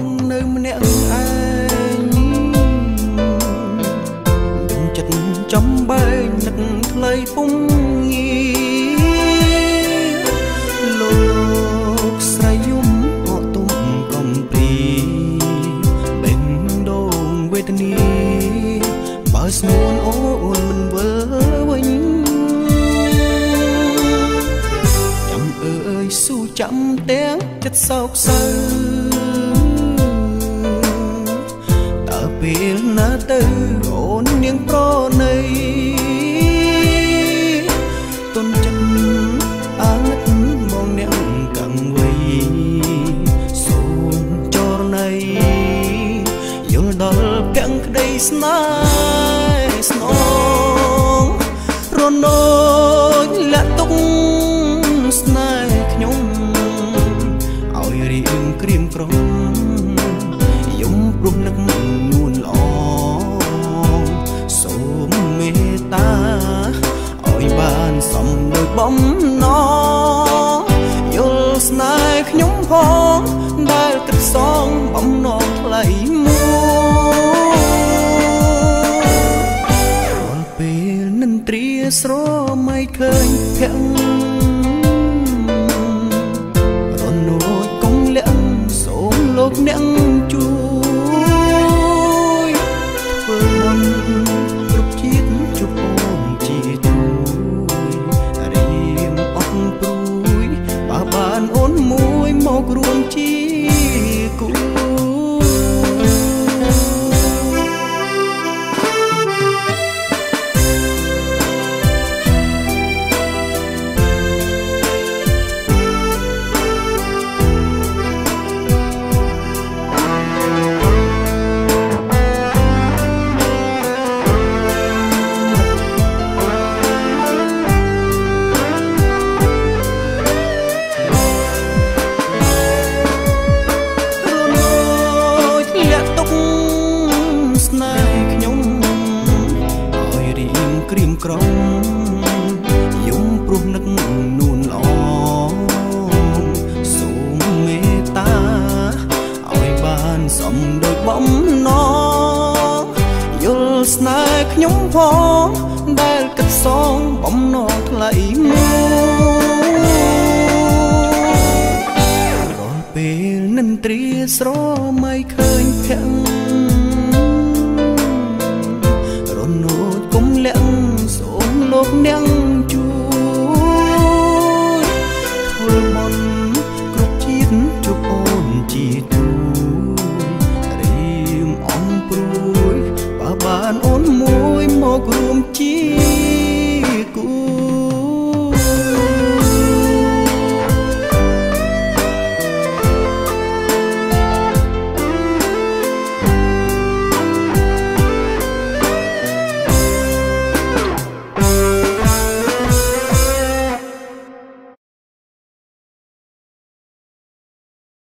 ងនៅម្នាក់ឯងដងចិត្តចំបែកនឹកថ្លៃពុំងាលោកស្រីយំអត់ទុំកំព្រីបេះដូងវេទនាបើស្មួនអូនមិនវិលវិញចាំអើយស៊ូចាំទាំងចិត្តសោកសៅ ពេលណាទៅអូននាងប្រណីទុនចិត្តអាណិតមកអ្នកកាំងវៃសូមចរណីយល់ដល់កាំងក្តីស្នេហ៍ស្នងរនោចលាក់ទុកស្នេហ៍ខ្ញុំឲ្យរៀងក្រៀមក្រំយំព្រោះនឹកនួ បំណងយល់ស្នេហ៍ខ្ញុំផងដែលគិតសងបំណងថ្លៃមួយរាល់ពេលនិន្ទ្រាស្រមៃឃើញភក្តិរនោចកុំលាក់សូមលោកអ្នកជួយ ក្រៀមក្រំយំព្រោះនឹកនួនល្អសូមមេត្តាឲ្យបានសំដូចបំណងយល់ស្នេហ៍ខ្ញុំផងដែលគិតសងបំណងថ្លៃមួយរាល់ពេលនិន្ទ្រាស្រមៃឃើញភក្តិរនោចគុំ លាក់សូមលោកអ្នក